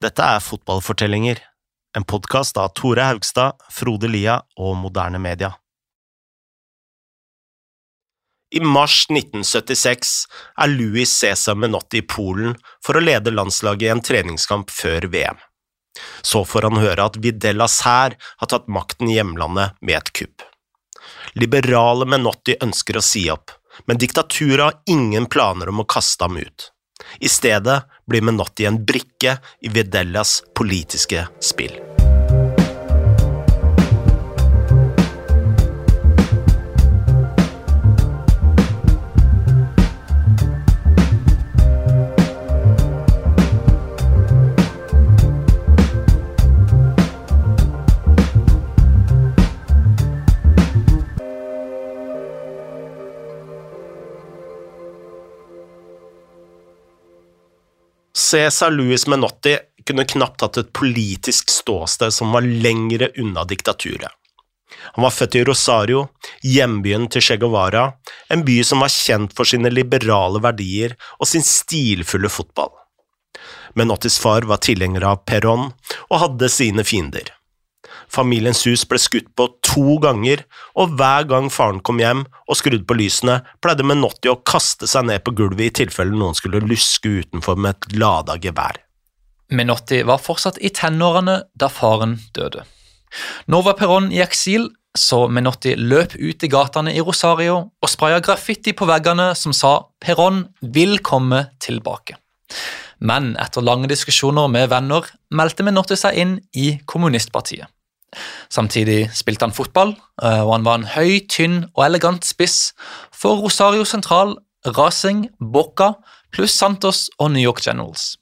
Dette er Fotballfortellinger, en podkast av Tore Haugstad, Frode Lia og Moderne Media. I mars 1976 er Louis Cæsar Menotti i Polen for å lede landslaget i en treningskamp før VM. Så får han høre at Videlas hær har tatt makten i hjemlandet med et kupp. Liberale Menotti ønsker å si opp, men diktaturet har ingen planer om å kaste ham ut. I stedet blir Menotti en brikke i Videllas politiske spill. Cæsar Louis Menotti kunne knapt hatt et politisk ståsted som var lengre unna diktaturet. Han var født i Rosario, hjembyen til Che Guevara, en by som var kjent for sine liberale verdier og sin stilfulle fotball. Menottis far var tilhenger av Perón og hadde sine fiender. Familiens hus ble skutt på to ganger, og hver gang faren kom hjem og skrudde på lysene, pleide Menotti å kaste seg ned på gulvet i tilfelle noen skulle luske utenfor med et lada gevær. Menotti var fortsatt i tenårene da faren døde. Nå var Perón i eksil, så Menotti løp ut i gatene i Rosario og spraya graffiti på veggene som sa 'Perón vil komme tilbake'. Men etter lange diskusjoner med venner meldte Menotti seg inn i kommunistpartiet. Samtidig spilte han fotball, eh, og han var en høy, tynn og elegant spiss for Rosario Central, Racing, Boca pluss Santos og New York Generals.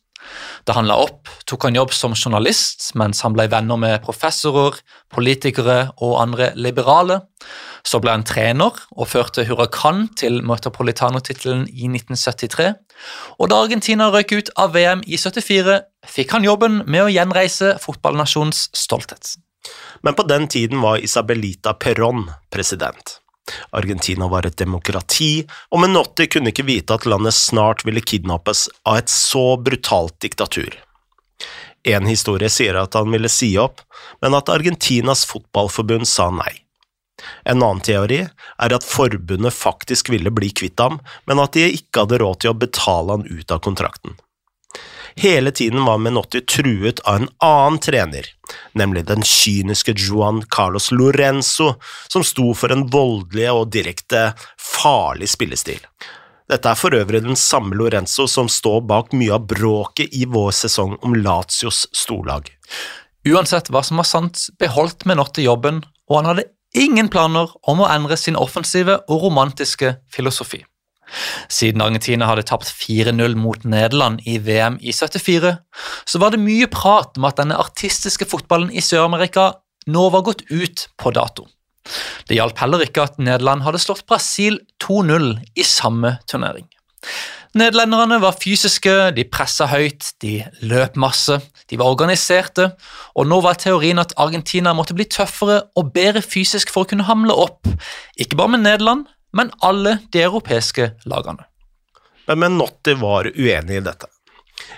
Da han la opp, tok han jobb som journalist mens han ble venner med professorer, politikere og andre liberale. Så ble han trener og førte Huracan til Metropolitano-tittelen i 1973. Og da Argentina røk ut av VM i 74, fikk han jobben med å gjenreise fotballnasjonens stolthet men på den tiden var Isabelita Perón president. Argentina var et demokrati, og Menotti kunne ikke vite at landet snart ville kidnappes av et så brutalt diktatur. En historie sier at han ville si opp, men at Argentinas fotballforbund sa nei. En annen teori er at forbundet faktisk ville bli kvitt ham, men at de ikke hadde råd til å betale han ut av kontrakten. Hele tiden var Menotti truet av en annen trener, nemlig den kyniske Juan Carlos Lorenzo, som sto for en voldelig og direkte farlig spillestil. Dette er for øvrig den samme Lorenzo som står bak mye av bråket i vår sesong om Lazios storlag. Uansett hva som var sant, beholdt Menotti jobben, og han hadde ingen planer om å endre sin offensive og romantiske filosofi. Siden Argentina hadde tapt 4-0 mot Nederland i VM i 74, så var det mye prat om at denne artistiske fotballen i Sør-Amerika nå var gått ut på dato. Det hjalp heller ikke at Nederland hadde slått Brasil 2-0 i samme turnering. Nederlenderne var fysiske, de pressa høyt, de løp masse, de var organiserte, og nå var teorien at Argentina måtte bli tøffere og bedre fysisk for å kunne hamle opp, ikke bare med Nederland, men alle de europeiske lagene. Men Menotti var uenig i dette.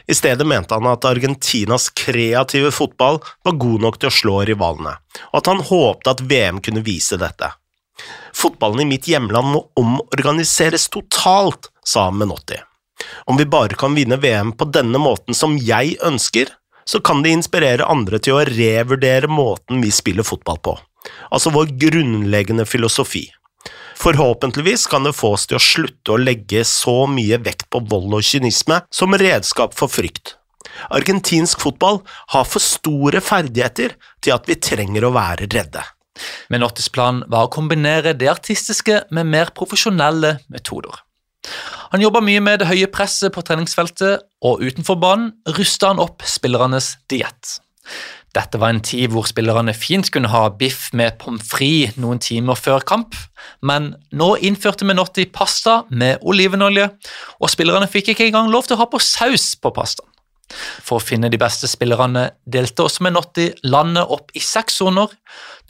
I stedet mente han at Argentinas kreative fotball var god nok til å slå rivalene, og at han håpte at VM kunne vise dette. Fotballen i mitt hjemland må omorganiseres totalt, sa Menotti. Om vi bare kan vinne VM på denne måten som jeg ønsker, så kan det inspirere andre til å revurdere måten vi spiller fotball på, altså vår grunnleggende filosofi. Forhåpentligvis kan det få oss til å slutte å legge så mye vekt på vold og kynisme som redskap for frykt. Argentinsk fotball har for store ferdigheter til at vi trenger å være redde. Menottis plan var å kombinere det artistiske med mer profesjonelle metoder. Han jobba mye med det høye presset på treningsfeltet, og utenfor banen rusta han opp spillernes diett. Dette var en tid hvor spillerne fint kunne ha biff med pommes frites noen timer før kamp, men nå innførte Menotti pasta med olivenolje, og spillerne fikk ikke engang lov til å ha på saus på pastaen. For å finne de beste spillerne delte også Menotti landet opp i seks soner,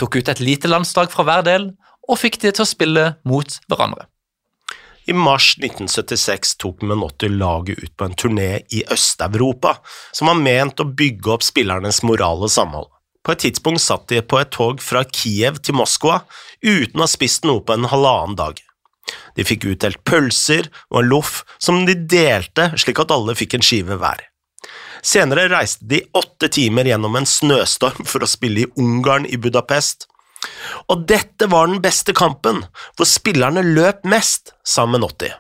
tok ut et lite landslag fra hver del og fikk de til å spille mot hverandre. I mars 1976 tok Menotti laget ut på en turné i Øst-Europa, som var ment å bygge opp spillernes moral og samhold. På et tidspunkt satt de på et tog fra Kiev til Moskva uten å ha spist noe på en halvannen dag. De fikk utdelt pølser og en loff som de delte slik at alle fikk en skive hver. Senere reiste de åtte timer gjennom en snøstorm for å spille i Ungarn i Budapest. Og dette var den beste kampen, hvor spillerne løp mest, sammen med Notti.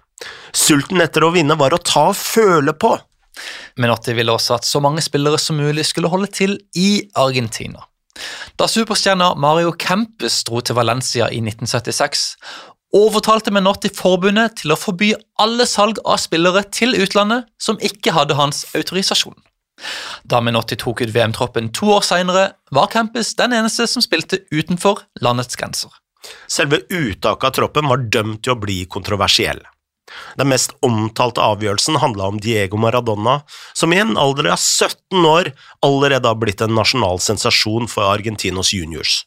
Sulten etter å vinne var å ta og føle på. Menotti ville også at så mange spillere som mulig skulle holde til i Argentina. Da superstjerna Mario Campus dro til Valencia i 1976, overtalte Menotti forbundet til å forby alle salg av spillere til utlandet som ikke hadde hans autorisasjon. Da Menotti tok ut VM-troppen to år senere, var Campus den eneste som spilte utenfor landets grenser. Selve uttaket av troppen var dømt til å bli kontroversiell. Den mest omtalte avgjørelsen handla om Diego Maradona, som i en alder av 17 år allerede har blitt en nasjonal sensasjon for Argentinos juniors.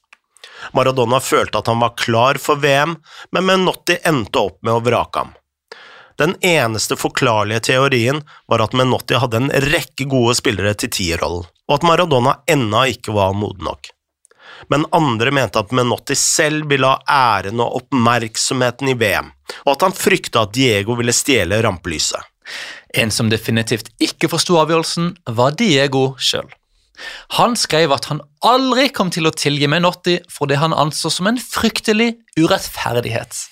Maradona følte at han var klar for VM, men Menotti endte opp med å vrake ham. Den eneste forklarlige teorien var at Menotti hadde en rekke gode spillere til tierrollen, og at Maradona ennå ikke var moden nok men andre mente at Menotti selv ville ha æren og oppmerksomheten i VM, og at han frykta at Diego ville stjele rampelyset. En som definitivt ikke forsto avgjørelsen, var Diego sjøl. Han skrev at han aldri kom til å tilgi Menotti for det han anså som en fryktelig urettferdighet.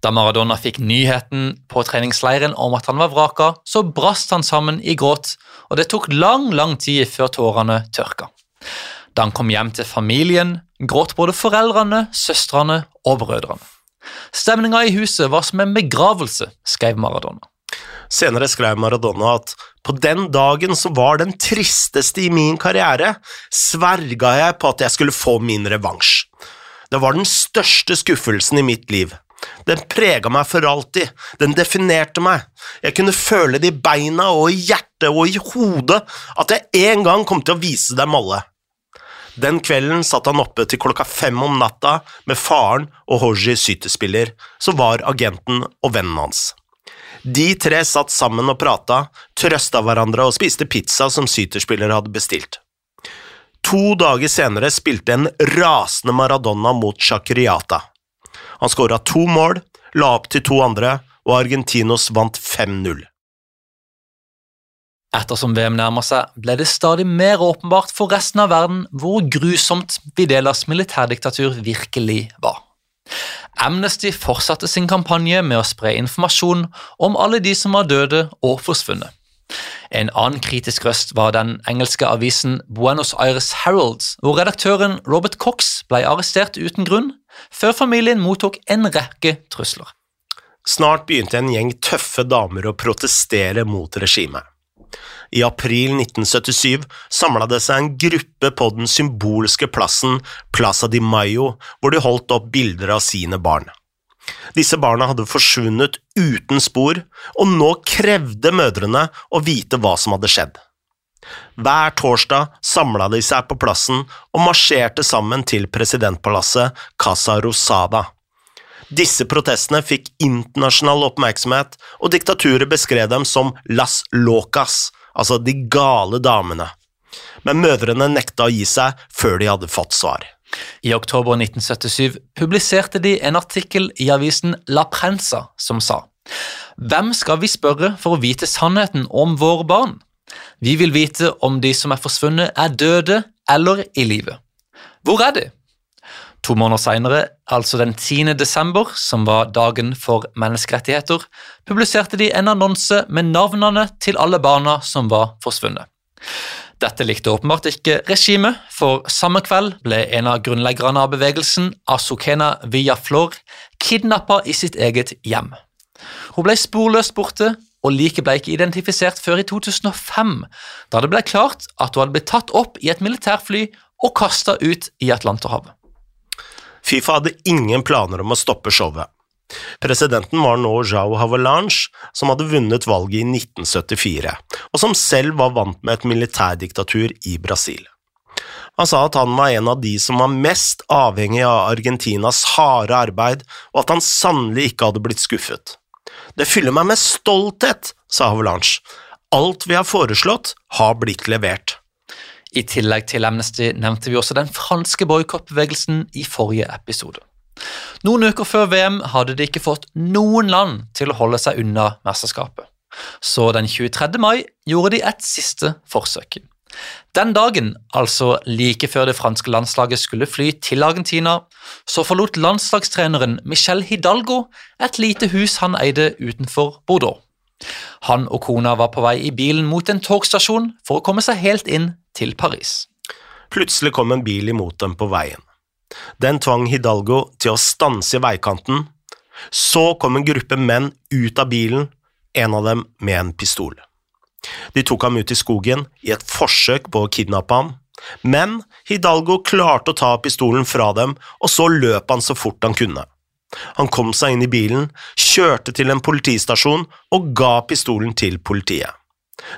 Da Maradona fikk nyheten på treningsleiren om at han var vraka, så brast han sammen i gråt, og det tok lang, lang tid før tårene tørka. Da han kom hjem til familien, gråt både foreldrene, søstrene og brødrene. Stemninga i huset var som en begravelse, skrev Maradona. Senere skrev Maradona at på den dagen som var den tristeste i min karriere, sverga jeg på at jeg skulle få min revansj. Det var den største skuffelsen i mitt liv. Den prega meg for alltid, den definerte meg. Jeg kunne føle det i beina og i hjertet og i hodet at jeg en gang kom til å vise dem alle. Den kvelden satt han oppe til klokka fem om natta med faren og Hoji sytespiller, som var agenten og vennen hans. De tre satt sammen og prata, trøsta hverandre og spiste pizza som syterspiller hadde bestilt. To dager senere spilte en rasende Maradona mot Chakriata. Han skåra to mål, la opp til to andre, og Argentinos vant 5-0. Ettersom VM nærmer seg, ble det stadig mer åpenbart for resten av verden hvor grusomt Videlas militærdiktatur virkelig var. Amnesty fortsatte sin kampanje med å spre informasjon om alle de som var døde og forsvunnet. En annen kritisk røst var den engelske avisen Buenos Aires Herald, hvor redaktøren Robert Cox ble arrestert uten grunn, før familien mottok en rekke trusler. Snart begynte en gjeng tøffe damer å protestere mot regimet. I april 1977 samla det seg en gruppe på den symbolske plassen Plaza di Mayo, hvor de holdt opp bilder av sine barn. Disse barna hadde forsvunnet uten spor, og nå krevde mødrene å vite hva som hadde skjedd. Hver torsdag samla de seg på plassen og marsjerte sammen til presidentpalasset Casa Rosada. Disse protestene fikk internasjonal oppmerksomhet, og diktaturet beskrev dem som Las Locas, altså de gale damene. Men mødrene nekta å gi seg før de hadde fått svar. I oktober 1977 publiserte de en artikkel i avisen La Prensa som sa Hvem skal vi spørre for å vite sannheten om våre barn? Vi vil vite om de som er forsvunnet, er døde eller i live. Hvor er de? To måneder senere, altså den 10. desember, som var dagen for menneskerettigheter, publiserte de en annonse med navnene til alle barna som var forsvunnet. Dette likte åpenbart ikke regimet, for samme kveld ble en av grunnleggerne av bevegelsen, Asukena Villaflor, kidnappa i sitt eget hjem. Hun ble sporløst borte, og liket ble ikke identifisert før i 2005, da det ble klart at hun hadde blitt tatt opp i et militærfly og kasta ut i Atlanterhavet. Fifa hadde ingen planer om å stoppe showet. Presidenten var nå Jao Havelange, som hadde vunnet valget i 1974, og som selv var vant med et militærdiktatur i Brasil. Han sa at han var en av de som var mest avhengig av Argentinas harde arbeid, og at han sannelig ikke hadde blitt skuffet. Det fyller meg med stolthet, sa Avalanche. Alt vi har foreslått, har blitt levert. I tillegg til Amnesty nevnte vi også den franske boikottbevegelsen i forrige episode. Noen uker før VM hadde de ikke fått noen land til å holde seg unna mesterskapet. Så den 23. mai gjorde de et siste forsøk. Den dagen, altså like før det franske landslaget skulle fly til Argentina, så forlot landslagstreneren Michel Hidalgo et lite hus han eide utenfor Bordeaux. Han og kona var på vei i bilen mot en togstasjon for å komme seg helt inn til Paris. Plutselig kom en bil imot dem på veien. Den tvang Hidalgo til å stanse i veikanten. Så kom en gruppe menn ut av bilen, en av dem med en pistol. De tok ham ut i skogen i et forsøk på å kidnappe ham, men Hidalgo klarte å ta pistolen fra dem, og så løp han så fort han kunne. Han kom seg inn i bilen, kjørte til en politistasjon og ga pistolen til politiet.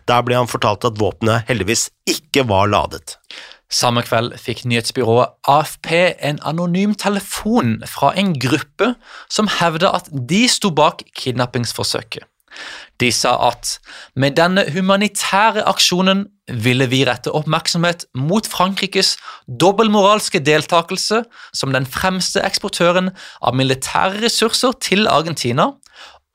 Der ble han fortalt at våpenet heldigvis ikke var ladet. Samme kveld fikk nyhetsbyrået AFP en anonym telefon fra en gruppe som hevda at de sto bak kidnappingsforsøket. De sa at med denne humanitære aksjonen ville vi rette oppmerksomhet mot Frankrikes dobbeltmoralske deltakelse som den fremste eksportøren av militære ressurser til Argentina,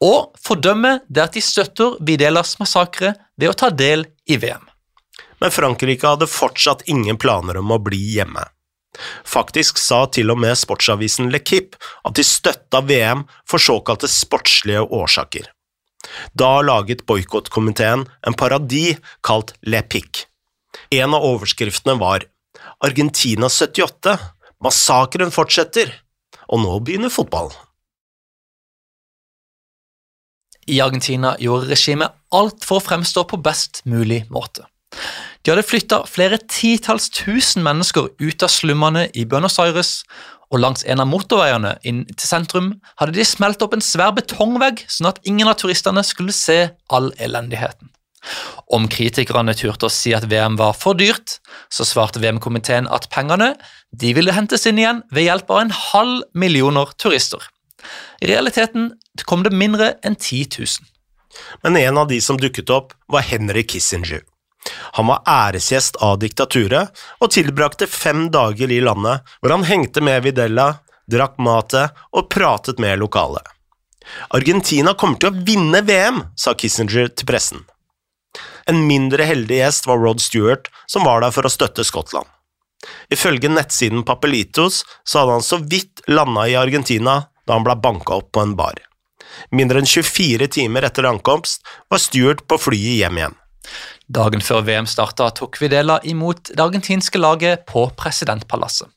og fordømme det at de støtter Videlas massakre ved å ta del i VM. Men Frankrike hadde fortsatt ingen planer om å bli hjemme. Faktisk sa til og med sportsavisen Le Kip at de støtta VM for såkalte sportslige årsaker. Da laget boikottkomiteen en parodi kalt Le Pic. En av overskriftene var Argentina 78, massakren fortsetter, og nå begynner fotball. I Argentina gjorde regimet alt for å fremstå på best mulig måte. De hadde flytta flere titalls tusen mennesker ut av slummene i Buenos Aires og langs en av motorveiene inn til sentrum hadde de smelt opp en svær betongvegg, sånn at ingen av turistene skulle se all elendigheten. Om kritikerne turte å si at VM var for dyrt, så svarte VM-komiteen at pengene de ville hentes inn igjen ved hjelp av en halv millioner turister. I realiteten kom det mindre enn 10 000. Men en av de som dukket opp, var Henry Kissinger. Han var æresgjest av diktaturet og tilbrakte fem dager i landet, hvor han hengte med Videla, drakk matet og pratet med lokale. Argentina kommer til å vinne VM, sa Kissinger til pressen. En mindre heldig gjest var Rod Stewart, som var der for å støtte Skottland. Ifølge nettsiden Papelitos så hadde han så vidt landa i Argentina da han ble banka opp på en bar. Mindre enn 24 timer etter ankomst var Stewart på flyet hjem igjen. Dagen før VM starta, tok Videla imot det argentinske laget på presidentpalasset.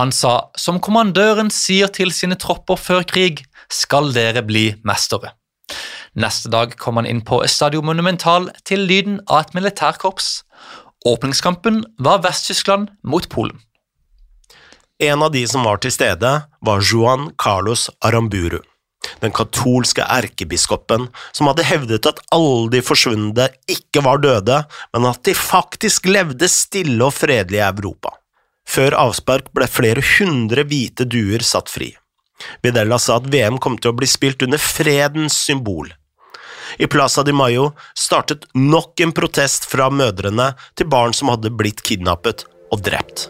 Han sa som kommandøren sier til sine tropper før krig, skal dere bli mestere. Neste dag kom han inn på Estadio Monumental til lyden av et militærkorps. Åpningskampen var Vest-Tyskland mot Polen. En av de som var til stede, var Juan Carlos Aramburu den katolske erkebiskopen, som hadde hevdet at alle de forsvunne ikke var døde, men at de faktisk levde stille og fredelig i Europa. Før avspark ble flere hundre hvite duer satt fri. Videla sa at VM kom til å bli spilt under fredens symbol. I Plaza de Mayo startet nok en protest fra mødrene til barn som hadde blitt kidnappet og drept.